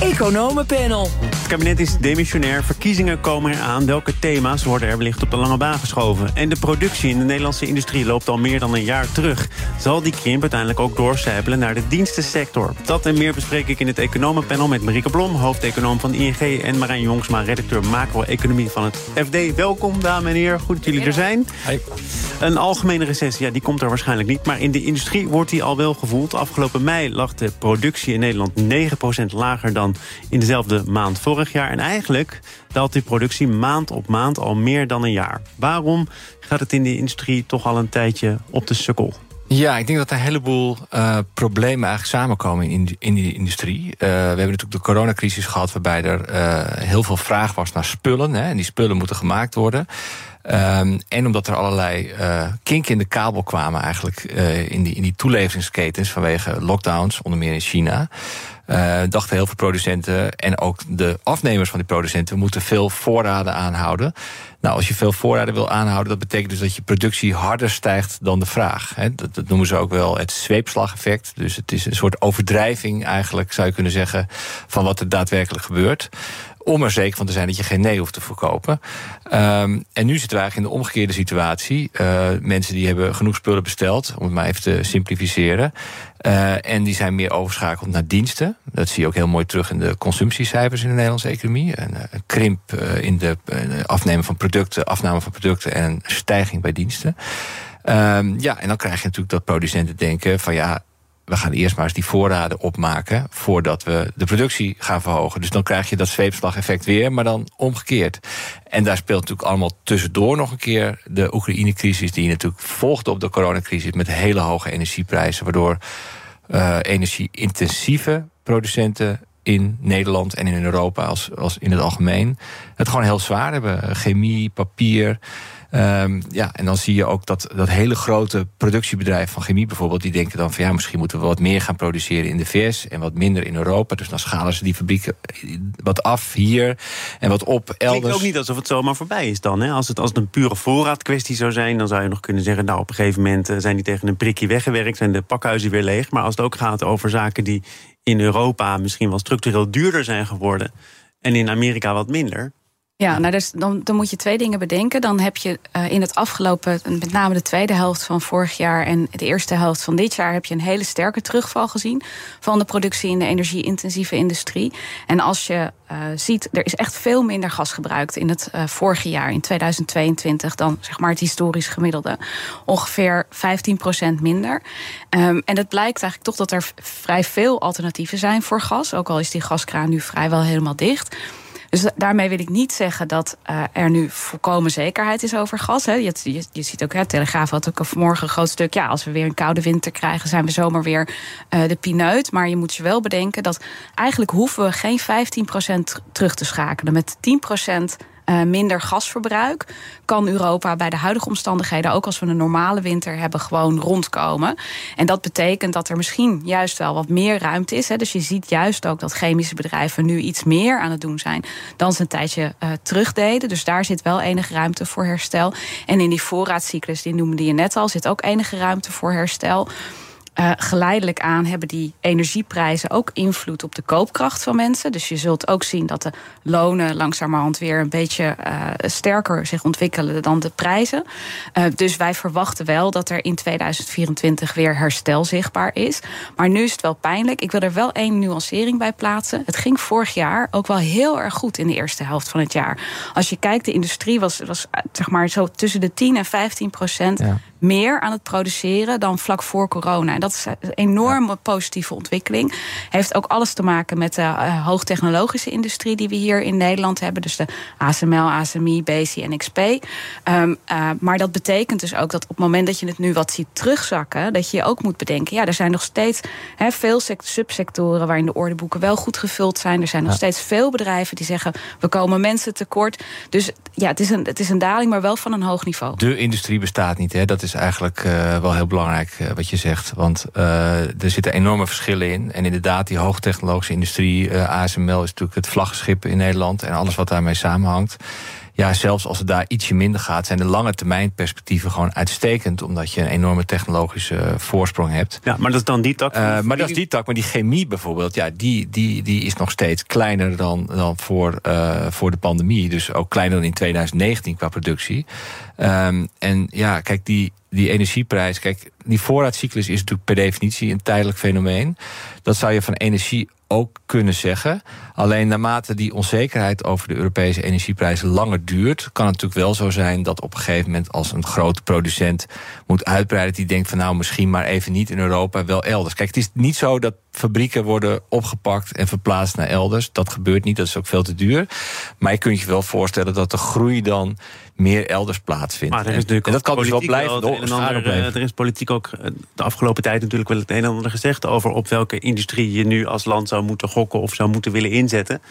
Economenpanel. Het kabinet is demissionair, verkiezingen komen eraan. Welke thema's worden er wellicht op de lange baan geschoven? En de productie in de Nederlandse industrie loopt al meer dan een jaar terug. Zal die krimp uiteindelijk ook doorcijpelen naar de dienstensector? Dat en meer bespreek ik in het Economenpanel met Marieke Blom... hoofdeconoom van ING en Marijn Jongsma, redacteur macro-economie van het FD. Welkom, dames en heren. Goed dat jullie er zijn. Een algemene recessie, ja, die komt er waarschijnlijk niet... maar in de industrie wordt die al wel gevoeld. Afgelopen mei lag de productie in Nederland 9% lager dan in dezelfde maand vorig jaar. En eigenlijk daalt die productie maand op maand al meer dan een jaar. Waarom gaat het in de industrie toch al een tijdje op de sukkel? Ja, ik denk dat er een heleboel uh, problemen eigenlijk samenkomen in, in die industrie. Uh, we hebben natuurlijk de coronacrisis gehad... waarbij er uh, heel veel vraag was naar spullen. Hè, en die spullen moeten gemaakt worden. Um, en omdat er allerlei uh, kinken in de kabel kwamen eigenlijk in, die, in die toeleveringsketens vanwege lockdowns, onder meer in China. Uh, dachten heel veel producenten en ook de afnemers van die producenten moeten veel voorraden aanhouden. Nou, als je veel voorraden wil aanhouden, dat betekent dus dat je productie harder stijgt dan de vraag. Dat, dat noemen ze ook wel het zweepslageffect. Dus het is een soort overdrijving, eigenlijk zou je kunnen zeggen, van wat er daadwerkelijk gebeurt om er zeker van te zijn dat je geen nee hoeft te verkopen. Um, en nu zitten we eigenlijk in de omgekeerde situatie. Uh, mensen die hebben genoeg spullen besteld, om het maar even te simplificeren. Uh, en die zijn meer overschakeld naar diensten. Dat zie je ook heel mooi terug in de consumptiecijfers in de Nederlandse economie. Een, krimp uh, in de afnemen van producten, afname van producten en een stijging bij diensten. Um, ja, en dan krijg je natuurlijk dat producenten denken van ja, we gaan eerst maar eens die voorraden opmaken voordat we de productie gaan verhogen. Dus dan krijg je dat zweepslageffect weer, maar dan omgekeerd. En daar speelt natuurlijk allemaal tussendoor nog een keer de Oekraïne-crisis, die natuurlijk volgde op de coronacrisis met hele hoge energieprijzen, waardoor uh, energie-intensieve producenten in Nederland en in Europa als, als in het algemeen het gewoon heel zwaar hebben. Chemie, papier. Um, ja, en dan zie je ook dat, dat hele grote productiebedrijven van chemie bijvoorbeeld, die denken dan van ja, misschien moeten we wat meer gaan produceren in de VS en wat minder in Europa. Dus dan schalen ze die fabrieken wat af hier en wat op elders. Klinkt ook niet alsof het zomaar voorbij is dan. Hè? Als, het, als het een pure voorraadkwestie zou zijn, dan zou je nog kunnen zeggen, nou op een gegeven moment zijn die tegen een prikje weggewerkt, zijn de pakhuizen weer leeg. Maar als het ook gaat over zaken die in Europa misschien wel structureel duurder zijn geworden en in Amerika wat minder ja, nou dus dan, dan moet je twee dingen bedenken. Dan heb je uh, in het afgelopen, met name de tweede helft van vorig jaar en de eerste helft van dit jaar, heb je een hele sterke terugval gezien van de productie in de energie-intensieve industrie. En als je uh, ziet, er is echt veel minder gas gebruikt in het uh, vorige jaar, in 2022, dan zeg maar het historisch gemiddelde. Ongeveer 15% minder. Um, en het blijkt eigenlijk toch dat er vrij veel alternatieven zijn voor gas. Ook al is die gaskraan nu vrijwel helemaal dicht. Dus daarmee wil ik niet zeggen dat uh, er nu volkomen zekerheid is over gas. Hè. Je, je, je, ziet ook, hè, Telegraaf had ook vanmorgen een groot stuk. Ja, als we weer een koude winter krijgen, zijn we zomaar weer uh, de pineut. Maar je moet je wel bedenken dat eigenlijk hoeven we geen 15% terug te schakelen. Met 10% uh, minder gasverbruik, kan Europa bij de huidige omstandigheden, ook als we een normale winter hebben, gewoon rondkomen. En dat betekent dat er misschien juist wel wat meer ruimte is. Hè. Dus je ziet juist ook dat chemische bedrijven nu iets meer aan het doen zijn dan ze een tijdje uh, terug deden. Dus daar zit wel enige ruimte voor herstel. En in die voorraadcyclus, die noemde je net al, zit ook enige ruimte voor herstel. Uh, geleidelijk aan hebben die energieprijzen ook invloed op de koopkracht van mensen. Dus je zult ook zien dat de lonen langzamerhand weer een beetje uh, sterker zich ontwikkelen dan de prijzen. Uh, dus wij verwachten wel dat er in 2024 weer herstel zichtbaar is. Maar nu is het wel pijnlijk. Ik wil er wel één nuancering bij plaatsen. Het ging vorig jaar ook wel heel erg goed in de eerste helft van het jaar. Als je kijkt, de industrie was, was zeg maar zo tussen de 10 en 15 procent meer aan het produceren dan vlak voor corona. En dat is een enorme positieve ontwikkeling. Heeft ook alles te maken met de uh, hoogtechnologische industrie die we hier in Nederland hebben. Dus de ASML, ASMI, BC en XP. Um, uh, maar dat betekent dus ook dat op het moment dat je het nu wat ziet terugzakken, dat je je ook moet bedenken, ja, er zijn nog steeds he, veel subsectoren waarin de ordeboeken wel goed gevuld zijn. Er zijn nog ja. steeds veel bedrijven die zeggen, we komen mensen tekort. Dus ja, het is, een, het is een daling, maar wel van een hoog niveau. De industrie bestaat niet, hè? dat is eigenlijk wel heel belangrijk wat je zegt. Want er zitten enorme verschillen in. En inderdaad, die hoogtechnologische industrie, ASML is natuurlijk het vlaggenschip in Nederland en alles wat daarmee samenhangt ja, zelfs als het daar ietsje minder gaat, zijn de lange termijn perspectieven gewoon uitstekend. Omdat je een enorme technologische voorsprong hebt. Ja, maar dat is dan die tak. Uh, maar dat is die tak. Maar die chemie bijvoorbeeld, ja, die, die, die is nog steeds kleiner dan, dan voor, uh, voor de pandemie. Dus ook kleiner dan in 2019 qua productie. Um, en ja, kijk, die, die energieprijs. Kijk, die voorraadcyclus is natuurlijk per definitie een tijdelijk fenomeen. Dat zou je van energie ook kunnen zeggen. Alleen naarmate die onzekerheid over de Europese energieprijzen langer duurt, kan het natuurlijk wel zo zijn dat op een gegeven moment als een grote producent moet uitbreiden, die denkt van nou misschien maar even niet in Europa, wel elders. Kijk, het is niet zo dat fabrieken worden opgepakt en verplaatst naar elders. Dat gebeurt niet, dat is ook veel te duur. Maar je kunt je wel voorstellen dat de groei dan meer elders plaatsvindt. Maar er is en, dat kan dus wel blijven. Wel ander, er is politiek ook eh, de afgelopen tijd natuurlijk wel het een en ander gezegd over op welke industrie je nu als land zou moeten gokken of zou moeten willen inzetten.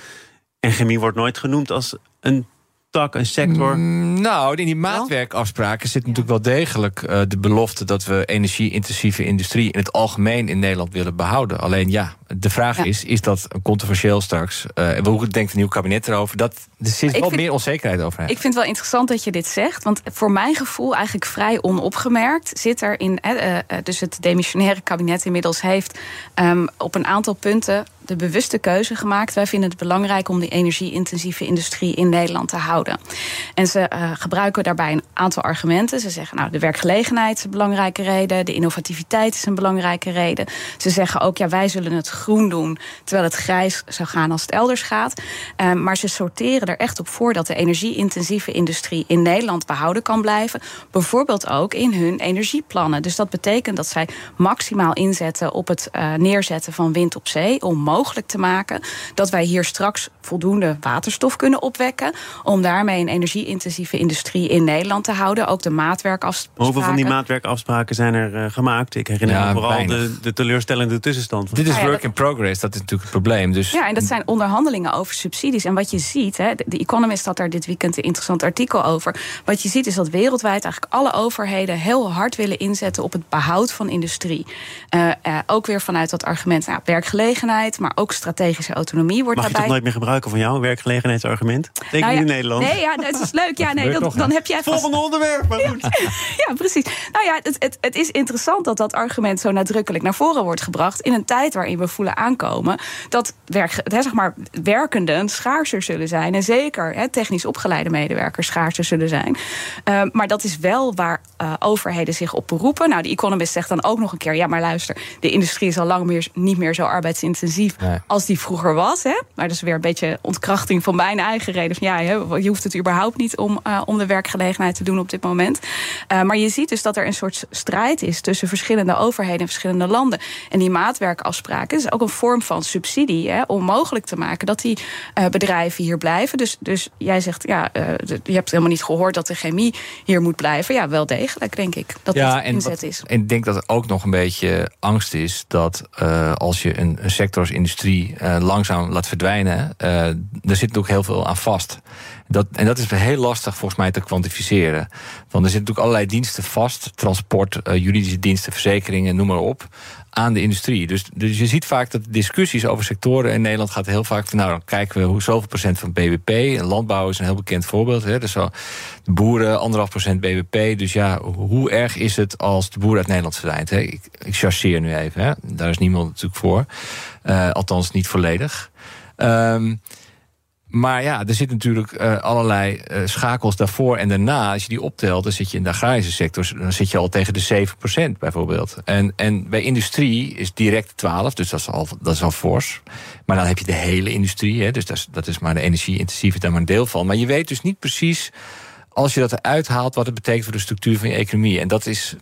En chemie wordt nooit genoemd als een tak, een sector? Mm, nou, in die maatwerkafspraken zit natuurlijk wel degelijk uh, de belofte dat we energie-intensieve industrie in het algemeen in Nederland willen behouden. Alleen ja, de vraag is: is dat controversieel straks? Uh, hoe denkt het nieuw kabinet erover? Dat, er zit wel meer onzekerheid over. Ik vind het wel interessant dat je dit zegt. Want voor mijn gevoel, eigenlijk vrij onopgemerkt, zit er in. Uh, dus het demissionaire kabinet inmiddels heeft um, op een aantal punten de bewuste keuze gemaakt. Wij vinden het belangrijk om die energie-intensieve industrie in Nederland te houden. En ze uh, gebruiken daarbij een aantal argumenten. Ze zeggen, nou, de werkgelegenheid is een belangrijke reden, de innovativiteit is een belangrijke reden. Ze zeggen ook, ja, wij zullen het groen doen, terwijl het grijs zou gaan als het elders gaat. Uh, maar ze sorteren er echt op voor dat de energie-intensieve industrie in Nederland behouden kan blijven. Bijvoorbeeld ook in hun energieplannen. Dus dat betekent dat zij maximaal inzetten op het uh, neerzetten van wind op zee om mogelijk te maken dat wij hier straks voldoende waterstof kunnen opwekken. Om daarmee een energie-intensieve industrie in Nederland te houden. Ook de maatwerkafspraken. Hoeveel van die maatwerkafspraken zijn er uh, gemaakt? Ik herinner me vooral de, de, teleurstellende tussenstand. Dit is ah work in progress, dat is natuurlijk het probleem. Dus... Ja, en dat zijn onderhandelingen over subsidies. En wat je ziet, hè, de Economist had daar dit weekend een interessant artikel over. Wat je ziet is dat wereldwijd eigenlijk alle overheden heel hard willen inzetten op het behoud van industrie. Uh, uh, ook weer vanuit dat argument nou, werkgelegenheid, maar ook strategische autonomie wordt Mag daarbij. je toch nooit meer gebruiken van jou, werkgelegenheidsargument? Denk nou ja, in Nederland. Nee, ja, dat is leuk. Ja, nee, dan, dan heb jij. Volgende onderwerp, maar goed. Ja, ja, precies. Nou ja, het, het, het is interessant dat dat argument zo nadrukkelijk naar voren wordt gebracht. in een tijd waarin we voelen aankomen dat werk, zeg maar, werkenden schaarser zullen zijn. En zeker hè, technisch opgeleide medewerkers schaarser zullen zijn. Uh, maar dat is wel waar uh, overheden zich op beroepen. Nou, de Economist zegt dan ook nog een keer: ja, maar luister, de industrie is al lang meer, niet meer zo arbeidsintensief nee. als die vroeger was. Hè? Maar dat is weer een beetje ontkrachting van mijn eigen reden. Van, ja, je hoeft het überhaupt niet om, uh, om de werkgelegenheid te doen op dit moment. Uh, maar je ziet dus dat er een soort strijd is tussen verschillende overheden en verschillende landen. En die maatwerkafspraken is ook een vorm van subsidie hè, om mogelijk te maken dat die uh, bedrijven hier blijven. Dus, dus jij zegt, ja, je hebt helemaal niet gehoord dat de chemie hier moet blijven. Ja, wel degelijk, denk ik. Dat ja, dat inzet en, is. En ik denk dat er ook nog een beetje angst is dat als je een, een sector als industrie uh, langzaam laat verdwijnen, uh, er zit natuurlijk heel veel aan vast. Dat, en dat is heel lastig volgens mij te kwantificeren. Want er zitten natuurlijk allerlei diensten vast: transport, uh, juridische diensten, verzekeringen, noem maar op. Aan de industrie. Dus, dus je ziet vaak dat discussies over sectoren in Nederland gaat heel vaak van nou dan kijken we hoe zoveel procent van BBP. Landbouw is een heel bekend voorbeeld. Hè. Dus zo, de boeren anderhalf procent BBP. Dus ja, hoe erg is het als de boer uit Nederland verdwijnt? Hè? Ik, ik chasseer nu even. Hè. Daar is niemand natuurlijk voor. Uh, althans niet volledig. Um, maar ja, er zitten natuurlijk uh, allerlei uh, schakels daarvoor en daarna. Als je die optelt, dan zit je in de agrarische sector... dan zit je al tegen de 7% bijvoorbeeld. En, en bij industrie is direct 12, dus dat is al, dat is al fors. Maar dan heb je de hele industrie, hè, dus dat is, dat is maar de energie-intensieve daar maar een deel van. Maar je weet dus niet precies, als je dat eruit haalt... wat het betekent voor de structuur van je economie. En dat is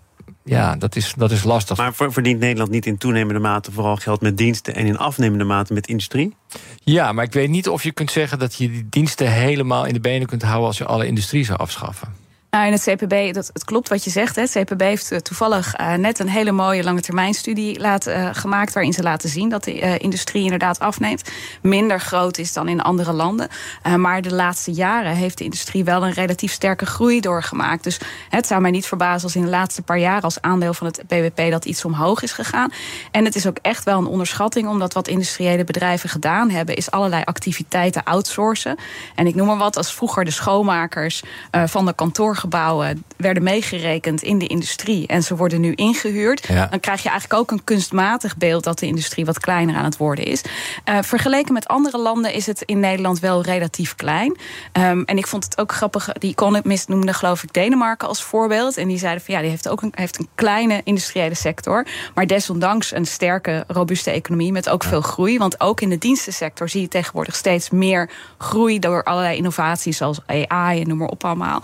ja, dat is, dat is lastig. Maar verdient Nederland niet in toenemende mate vooral geld met diensten en in afnemende mate met industrie? Ja, maar ik weet niet of je kunt zeggen dat je die diensten helemaal in de benen kunt houden als je alle industrie zou afschaffen. Nou, in het CPB, dat, het klopt wat je zegt. Hè. Het CPB heeft eh, toevallig uh, net een hele mooie lange termijn studie uh, gemaakt. waarin ze laten zien dat de industrie inderdaad afneemt. Minder groot is dan in andere landen. maar de laatste jaren heeft de industrie wel een relatief sterke groei doorgemaakt. Dus het zou mij niet verbazen als in de laatste paar jaar als aandeel van het BBP dat iets omhoog is gegaan. En het is ook echt wel een onderschatting, omdat wat industriële bedrijven gedaan hebben, is allerlei activiteiten outsourcen. En ik noem maar wat, als vroeger de schoonmakers van de kantoor gebouwen werden meegerekend in de industrie en ze worden nu ingehuurd, dan krijg je eigenlijk ook een kunstmatig beeld dat de industrie wat kleiner aan het worden is. Uh, vergeleken met andere landen is het in Nederland wel relatief klein. Um, en ik vond het ook grappig, die Economist noemde geloof ik Denemarken als voorbeeld. En die zeiden van ja, die heeft ook een, heeft een kleine industriële sector, maar desondanks een sterke, robuuste economie met ook veel groei. Want ook in de dienstensector zie je tegenwoordig steeds meer groei door allerlei innovaties zoals AI en noem maar op allemaal.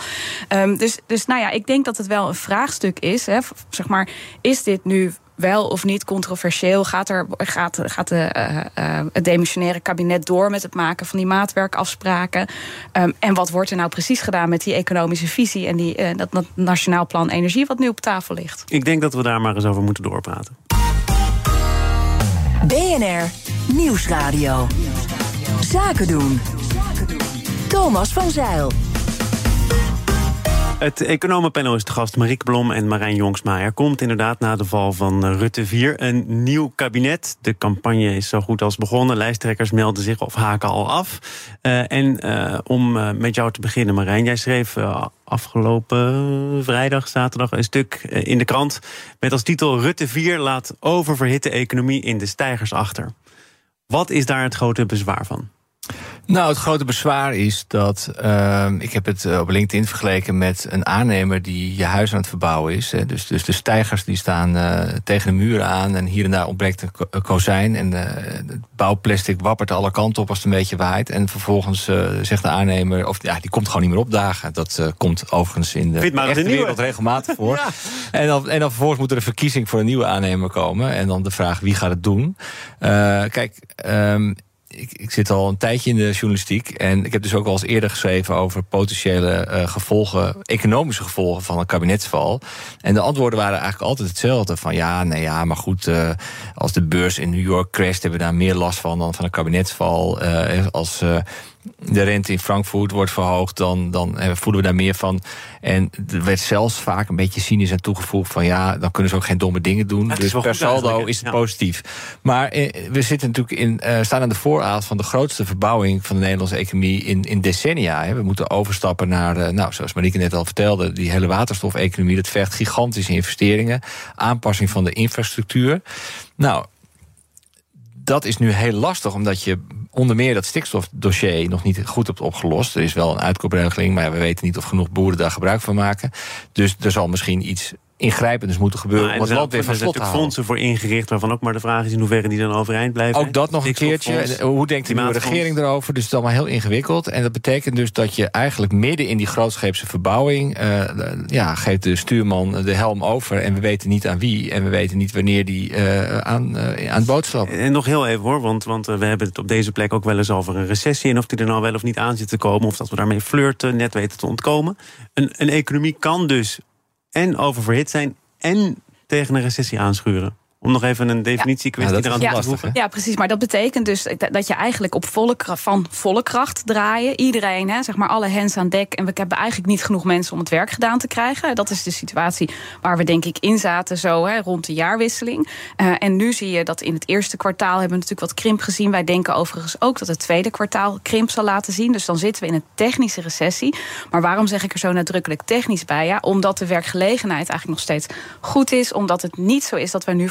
Um, Um, dus, dus nou ja, ik denk dat het wel een vraagstuk is. Hè, zeg maar, is dit nu wel of niet controversieel? Gaat, er, gaat, gaat de, uh, uh, het demissionaire kabinet door met het maken van die maatwerkafspraken? Um, en wat wordt er nou precies gedaan met die economische visie en die, uh, dat, dat Nationaal Plan Energie wat nu op tafel ligt? Ik denk dat we daar maar eens over moeten doorpraten. BNR Nieuwsradio. Zaken doen. Thomas van Zeil. Het economenpanel is de gast Marieke Blom en Marijn Jongsma. Er komt inderdaad na de val van eh, Rutte 4 een nieuw kabinet. De campagne is zo goed als begonnen. Lijsttrekkers melden zich of haken al af. Uh, en uh, om met jou te beginnen, Marijn. Jij schreef afgelopen vrijdag, zaterdag een stuk in de krant... met als titel Rutte 4 laat oververhitte economie in de stijgers achter. Wat is daar het grote bezwaar van? Nou, het grote bezwaar is dat. Uh, ik heb het eh, op LinkedIn vergeleken met een aannemer die je huis aan het verbouwen is. Dus, dus de stijgers die staan uh, tegen de muren aan en hier en daar ontbreekt een kozijn. En uh, het bouwplastic wappert alle kanten op als het een beetje waait. En vervolgens zegt de aannemer, of ja, die komt gewoon niet meer opdagen. Dat komt overigens in de echte wereld regelmatig voor. ja. en, dan, en dan vervolgens moet er een verkiezing voor een nieuwe aannemer komen. En dan de vraag wie gaat het doen. kijk. Um, ik, ik, zit al een tijdje in de journalistiek. En ik heb dus ook al eens eerder geschreven over potentiële uh, gevolgen, economische gevolgen van een kabinetsval. En de antwoorden waren eigenlijk altijd hetzelfde. Van ja, nee ja, maar goed, uh, als de beurs in New York crasht, hebben we daar meer last van dan van een kabinetsval. Uh, als de rente in Frankfurt wordt verhoogd, dan, dan voelen we daar meer van. En er werd zelfs vaak een beetje cynisch aan toegevoegd van ja, dan kunnen ze ook geen domme dingen doen. Dus per saldo is het positief. Maar eh, we zitten natuurlijk in, uh, staan aan de vooravond van de grootste verbouwing van de Nederlandse economie in, in decennia. Hè. We moeten overstappen naar, uh, nou, zoals Marieke net al vertelde, die hele waterstofeconomie. Dat vergt gigantische investeringen, aanpassing van de infrastructuur. Nou, dat is nu heel lastig, omdat je onder meer dat stikstofdossier nog niet goed hebt opgelost. Er is wel een uitkoopregeling, maar we weten niet of genoeg boeren daar gebruik van maken. Dus er zal misschien iets ingrijpenders moeten gebeuren om het land weer van slot te houden. fondsen voor ingericht, waarvan ook maar de vraag is in hoeverre die dan overeind blijven. Ook dat nog een keertje. Hoe denkt de nieuwe regering erover? Dus het is allemaal heel ingewikkeld. En dat betekent dus dat je eigenlijk midden in die grootscheepse verbouwing... Uh, ja, geeft de stuurman de helm over en we weten niet aan wie... en we weten niet wanneer die uh, aan, uh, aan het boodschap. En nog heel even hoor, want, want we hebben het op deze plek ook wel eens over een recessie... en of die er nou wel of niet aan zit te komen... of dat we daarmee flirten, net weten te ontkomen. Een, een economie kan dus en oververhit zijn en tegen een recessie aanschuren. Om nog even een definitieve kwestie ja, eraan te toevoegen. Ja, precies. Maar dat betekent dus dat je eigenlijk op volle kracht, van volle kracht draaien. Iedereen, hè, zeg maar alle hens aan dek. En we hebben eigenlijk niet genoeg mensen om het werk gedaan te krijgen. Dat is de situatie waar we denk ik in zaten zo hè, rond de jaarwisseling. Uh, en nu zie je dat in het eerste kwartaal hebben we natuurlijk wat krimp gezien. Wij denken overigens ook dat het tweede kwartaal krimp zal laten zien. Dus dan zitten we in een technische recessie. Maar waarom zeg ik er zo nadrukkelijk technisch bij? Ja, omdat de werkgelegenheid eigenlijk nog steeds goed is. Omdat het niet zo is dat we nu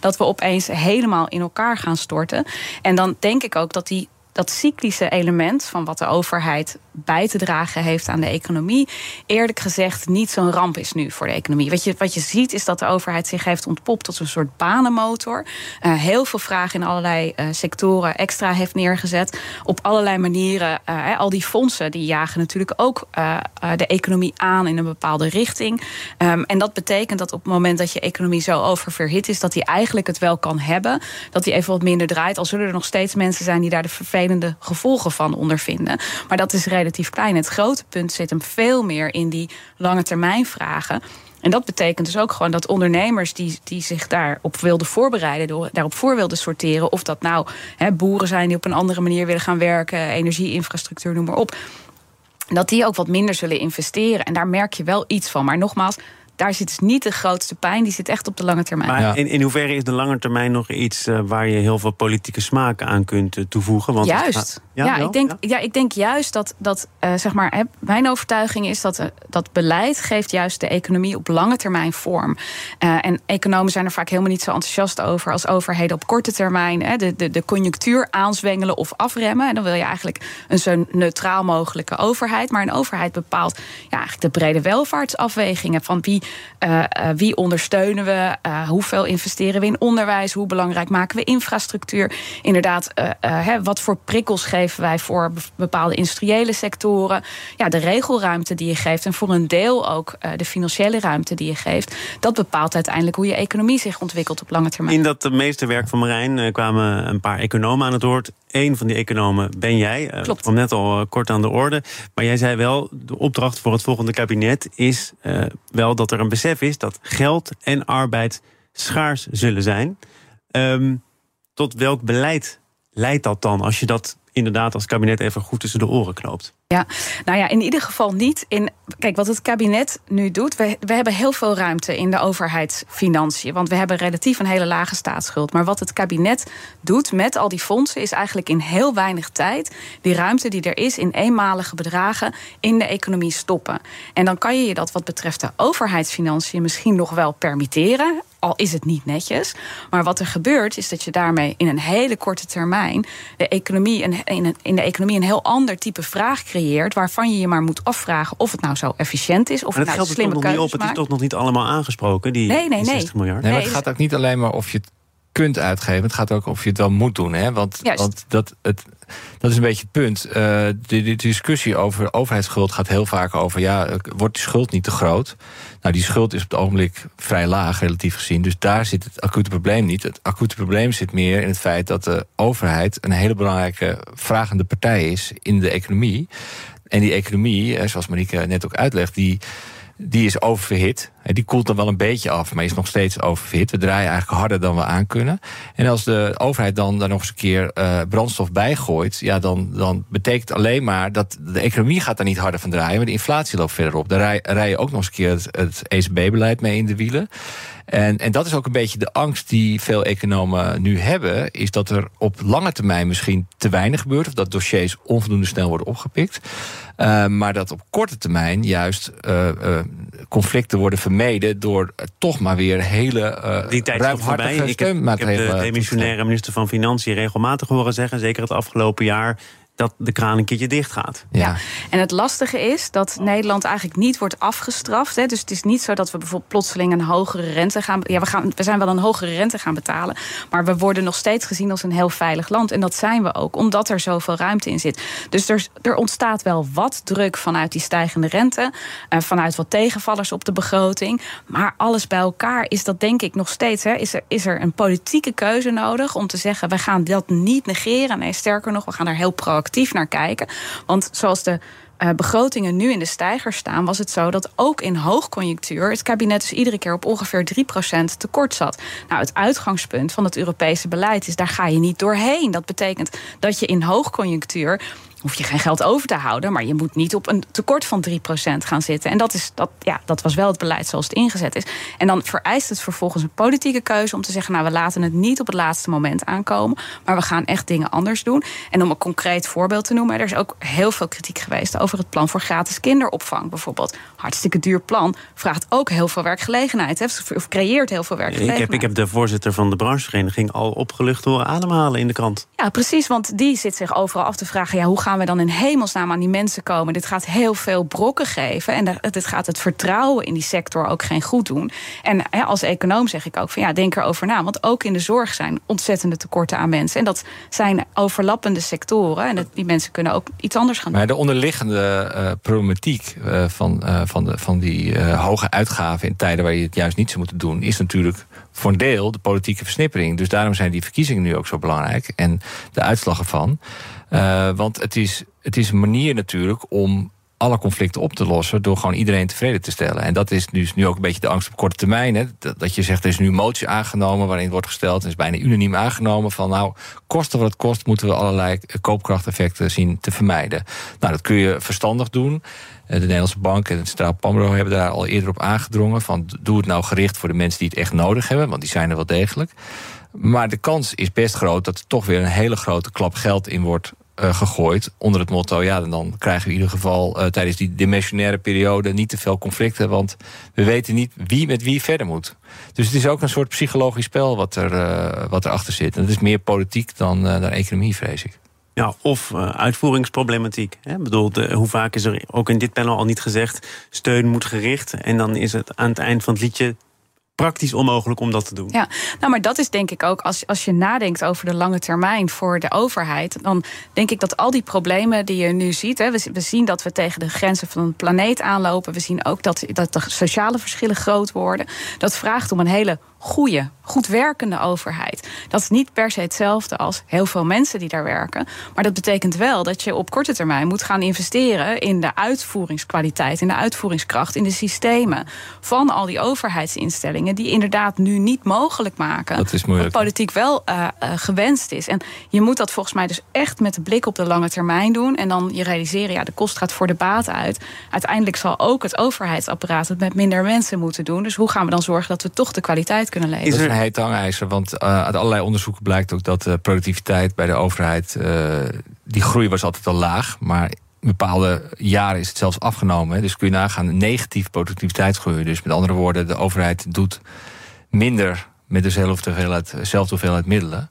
dat we opeens helemaal in elkaar gaan storten. En dan denk ik ook dat die dat cyclische element van wat de overheid bij te dragen heeft aan de economie, eerlijk gezegd niet zo'n ramp is nu voor de economie. Wat je, wat je ziet is dat de overheid zich heeft ontpopt tot een soort banenmotor. Uh, heel veel vragen in allerlei uh, sectoren extra heeft neergezet. Op allerlei manieren. Uh, al die fondsen die jagen natuurlijk ook de economie aan in een bepaalde richting. Um, en dat betekent dat op het moment dat je economie zo oververhit is, dat die eigenlijk het wel kan hebben. Dat die even wat minder draait. Al zullen er nog steeds mensen zijn die daar de vervelende gevolgen van ondervinden. Maar dat is relatief klein. Het grote punt zit hem veel meer in die lange termijn vragen. En dat betekent dus ook gewoon dat ondernemers die, die zich daarop wilden voorbereiden, daarop voor wilden sorteren, of dat nou boeren zijn die op een andere manier willen gaan werken, energieinfrastructuur, noem maar op. Dat die ook wat minder zullen investeren. En daar merk je wel iets van. Maar nogmaals, daar zit dus niet de grootste pijn. Die zit echt op de lange termijn. Maar in, in hoeverre is de lange termijn nog iets uh, waar je heel veel politieke smaak aan kunt uh, toevoegen? Want juist. ja, ja ik denk, ja? ja? ik denk juist dat, dat uh, zeg maar, hè, mijn overtuiging is dat dat beleid geeft juist de economie op lange termijn vorm. en economen zijn er vaak helemaal niet zo enthousiast over als overheden op korte termijn hè, de, de, de conjunctuur aanzwengelen of afremmen. En dan wil je eigenlijk een zo neutraal mogelijke overheid. Maar een overheid bepaalt ja, eigenlijk de brede welvaartsafwegingen van wie uh, wie ondersteunen we? Uh, hoeveel investeren we in onderwijs? Hoe belangrijk maken we infrastructuur? Inderdaad, hè, wat voor prikkels geven wij voor bepaalde industriële sectoren? Ja, de regelruimte die je geeft en voor een deel ook de financiële ruimte die je geeft. Dat bepaalt uiteindelijk hoe je economie zich ontwikkelt op lange termijn. In dat meeste werk van Marijn kwamen een paar economen aan het woord. Eén van die economen ben jij. Klopt. kwam net al kort aan de orde. Maar jij zei wel, de opdracht voor het volgende kabinet is wel dat er er een besef is dat geld en arbeid schaars zullen zijn. Ehm, tot welk beleid leidt dat dan als je dat inderdaad als kabinet even goed tussen de oren knoopt? Ja, nou ja, in ieder geval niet in. Kijk, wat het kabinet nu doet. We, we hebben heel veel ruimte in de overheidsfinanciën. Want we hebben relatief een hele lage staatsschuld. Maar wat het kabinet doet met al die fondsen. is eigenlijk in heel weinig tijd. die ruimte die er is in eenmalige bedragen. in de economie stoppen. En dan kan je je dat wat betreft de overheidsfinanciën misschien nog wel permitteren al is het niet netjes. Maar wat er gebeurt, is dat je daarmee in een hele korte termijn de economie, in, in de economie een heel ander type vraag creëert. Waarvan je je maar moet afvragen of het nou zo efficiënt is. Of maar het nou slimme nog niet op. Het is toch nog niet allemaal aangesproken, die, nee, nee, 60 miljard? Nee, maar het gaat ook niet alleen maar of je het kunt uitgeven. Het gaat ook of je het wel moet doen. Hè? Want, want dat, het, dat is een beetje het punt. Uh, de, de, discussie over overheidsschuld gaat heel vaak over... ja, wordt die schuld niet te groot? Nou, die schuld is op het ogenblik vrij laag, relatief gezien. Dus daar zit het acute probleem niet. Het acute probleem zit meer in het feit dat de overheid... een hele belangrijke vragende partij is in de economie. En die economie, zoals Marieke net ook uitlegt... die die is oververhit. Die koelt dan wel een beetje af, maar is nog steeds oververhit. We draaien eigenlijk harder dan we aan kunnen. En als de overheid dan daar nog eens een keer uh, brandstof bij gooit... Ja, dan, dan betekent alleen maar dat de economie gaat daar niet harder van draaien... maar de inflatie loopt verder op. Daar rij, je ook nog eens een keer het, ECB-beleid mee in de wielen. En, en dat is ook een beetje de angst die veel economen nu hebben... is dat er op lange termijn misschien te weinig gebeurt... of dat dossiers onvoldoende snel worden opgepikt. Uh, maar dat op korte termijn juist uh, conflicten worden vermeden... door toch maar weer hele Die tijd voorbij. Ik heb, ik heb de demissionaire minister van Financiën regelmatig horen zeggen... zeker het afgelopen jaar dat de kraan een keertje dicht gaat. Ja. En het lastige is dat Nederland eigenlijk niet wordt afgestraft. Hè. Dus het is niet zo dat we bijvoorbeeld plotseling een hogere rente gaan. Ja, we, gaan, we zijn wel een hogere rente gaan betalen. Maar we worden nog steeds gezien als een heel veilig land. En dat zijn we ook, omdat er zoveel ruimte in zit. Dus er, er ontstaat wel wat druk vanuit die stijgende rente. Uh, vanuit wat tegenvallers op de begroting. Maar alles bij elkaar is dat denk ik nog steeds. Hè, is, er, is er een politieke keuze nodig om te zeggen: we gaan dat niet negeren. Nee, sterker nog, we gaan er heel proactief actief naar kijken. Want zoals de uh, begrotingen nu in de stijger staan, was het zo dat ook in hoogconjunctuur het kabinet dus iedere keer op ongeveer 3% tekort zat. Nou, het uitgangspunt van het Europese beleid is daar ga je niet doorheen. Dat betekent dat je in hoogconjunctuur hoef je geen geld over te houden. Maar je moet niet op een tekort van 3% gaan zitten. En dat, is, dat, ja, dat was wel het beleid zoals het ingezet is. En dan vereist het vervolgens een politieke keuze om te zeggen: Nou, we laten het niet op het laatste moment aankomen. Maar we gaan echt dingen anders doen. En om een concreet voorbeeld te noemen: er is ook heel veel kritiek geweest over het plan voor gratis kinderopvang bijvoorbeeld. Hartstikke duur plan. Vraagt ook heel veel werkgelegenheid. Hè, of creëert heel veel werkgelegenheid. Ik heb, ik heb de voorzitter van de branchevereniging al opgelucht horen ademhalen in de krant. Ja, precies. Want die zit zich overal af te vragen: ja, hoe gaan we dan in hemelsnaam aan die mensen komen? Dit gaat heel veel brokken geven. En dit gaat het vertrouwen in die sector ook geen goed doen. En als econoom zeg ik ook van ja, denk erover na. Want ook in de zorg zijn ontzettende tekorten aan mensen. En dat zijn overlappende sectoren. En die mensen kunnen ook iets anders gaan doen. Maar de onderliggende uh, problematiek uh, van, uh, van, de, van die hoge uitgaven in tijden waar je het juist niet zou moeten doen, is natuurlijk voor een deel de politieke versnippering. Dus daarom zijn die verkiezingen nu ook zo belangrijk. En de uitslag ervan. Uh, want het is, het is een manier natuurlijk om alle conflicten op te lossen door gewoon iedereen tevreden te stellen. En dat is dus nu ook een beetje de angst op korte termijn. Hè? Dat, je zegt, er is nu een motie aangenomen waarin wordt gesteld, en is bijna unaniem aangenomen, van nou, kosten wat het kost, moeten we allerlei koopkrachteffecten zien te vermijden. Nou, dat kun je verstandig doen. Eh, de Nederlandse Bank en het Centraal Planbureau hebben daar al eerder op aangedrongen. Van doe het nou gericht voor de mensen die het echt nodig hebben, want die zijn er wel degelijk. Maar de kans is best groot dat er toch weer een hele grote klap geld in wordt uh, gegooid. Onder het motto, ja, dan krijgen we in ieder geval uh, tijdens die dimensionaire periode niet te veel conflicten. Want we weten niet wie met wie verder moet. Dus het is ook een soort psychologisch spel wat, er, uh, wat erachter zit. En dat is meer politiek dan, dan economie, vrees ik. Ja, of uitvoeringsproblematiek. Hè? Bedoel, hoe vaak is er ook in dit panel al niet gezegd... steun moet gericht en dan is het aan het eind van het liedje praktisch onmogelijk om dat te doen. Ja, nou, maar dat is denk ik ook, als, als je nadenkt over de lange termijn voor de overheid, dan denk ik dat al die problemen die je nu ziet, hè, we, we zien dat we tegen de grenzen van de planeet aanlopen. We zien ook dat, dat de sociale verschillen groot worden. Dat vraagt om een hele goede, goed werkende overheid. Dat is niet per se hetzelfde als heel veel mensen die daar werken. Maar dat betekent wel dat je op korte termijn moet gaan investeren in de uitvoeringskwaliteit, in de uitvoeringskracht, in de systemen van al die overheidsinstellingen die inderdaad nu niet mogelijk maken. Dat is moeilijk. Wat politiek wel uh, uh, gewenst is. En je moet dat volgens mij dus echt met de blik op de lange termijn doen. En dan je realiseren, ja, de kost gaat voor de baat uit. Uiteindelijk zal ook het overheidsapparaat het met minder mensen moeten doen. Dus hoe gaan we dan zorgen dat we toch de kwaliteit Is er een heet? Want uh, uit allerlei onderzoeken blijkt ook dat de productiviteit bij de overheid... Uh, die groei was altijd al laag, maar in bepaalde jaren is het zelfs afgenomen. Dus kun je nagaan, negatief productiviteitsgroei. Dus met andere woorden, de overheid doet minder met dezelfde hoeveelheid, dezelfde hoeveelheid middelen.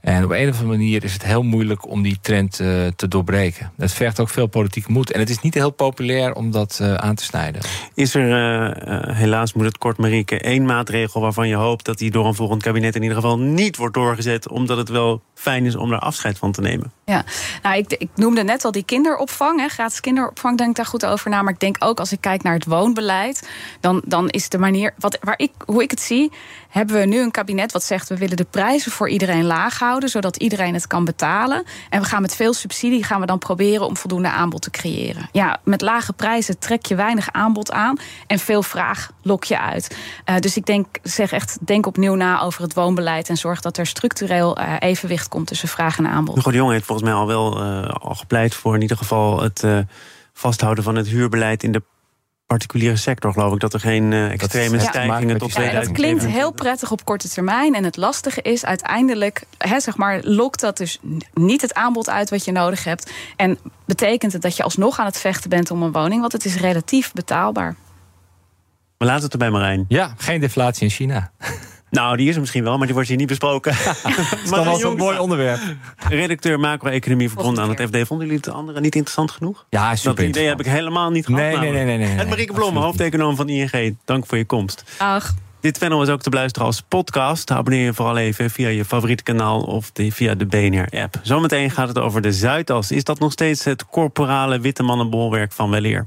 En op een of andere manier is het heel moeilijk om die trend uh, te doorbreken. Het vergt ook veel politieke moed. En het is niet heel populair om dat uh, aan te snijden. Is er, uh, helaas moet het kort Marieke, één maatregel waarvan je hoopt dat die door een volgend kabinet in ieder geval niet wordt doorgezet, omdat het wel fijn is om daar afscheid van te nemen? Ja, nou, ik, ik noemde net al die kinderopvang, hè, gratis kinderopvang, denk daar goed over na. Maar ik denk ook als ik kijk naar het woonbeleid, dan, dan is de manier, wat, waar ik, hoe ik het zie, hebben we nu een kabinet wat zegt we willen de prijzen voor iedereen laag houden, zodat iedereen het kan betalen. En we gaan met veel subsidie gaan we dan proberen om voldoende aanbod te creëren. Ja, met lage prijzen trek je weinig aanbod aan en veel vraag lok je uit. Uh, dus ik denk, zeg echt, denk opnieuw na over het woonbeleid en zorg dat er structureel uh, evenwicht komt tussen vraag en aanbod. Hugo de Jong heeft volgens mij al wel uh, al gepleit voor in ieder geval het vasthouden van het huurbeleid in de particuliere sector, geloof ik, dat er geen uh, extreme stijgingen ja, tot ja, Het klinkt heel prettig op korte termijn. En het lastige is uiteindelijk, he, zeg maar, lokt dat dus niet het aanbod uit wat je nodig hebt. En betekent het dat je alsnog aan het vechten bent om een woning, want het is relatief betaalbaar. We laten het erbij, Marijn. Ja, geen deflatie in China. Nou, die is er misschien wel, maar die wordt hier niet besproken. dat wel zo'n mooi onderwerp. Redacteur macro-economie verbonden aan het FD. Vonden jullie het andere niet interessant genoeg? Ja, super Dat idee heb ik helemaal niet gehad. Nee, nee, nee, nee, nee, En Marieke Blom, hoofdeconoom van ING. Dank voor je komst. Ach. Dit panel is ook te beluisteren als podcast. Abonneer je vooral even via je favoriete kanaal of de, via de BNR-app. Zometeen gaat het over de Zuidas. Is dat nog steeds het corporale witte mannenbolwerk van weleer?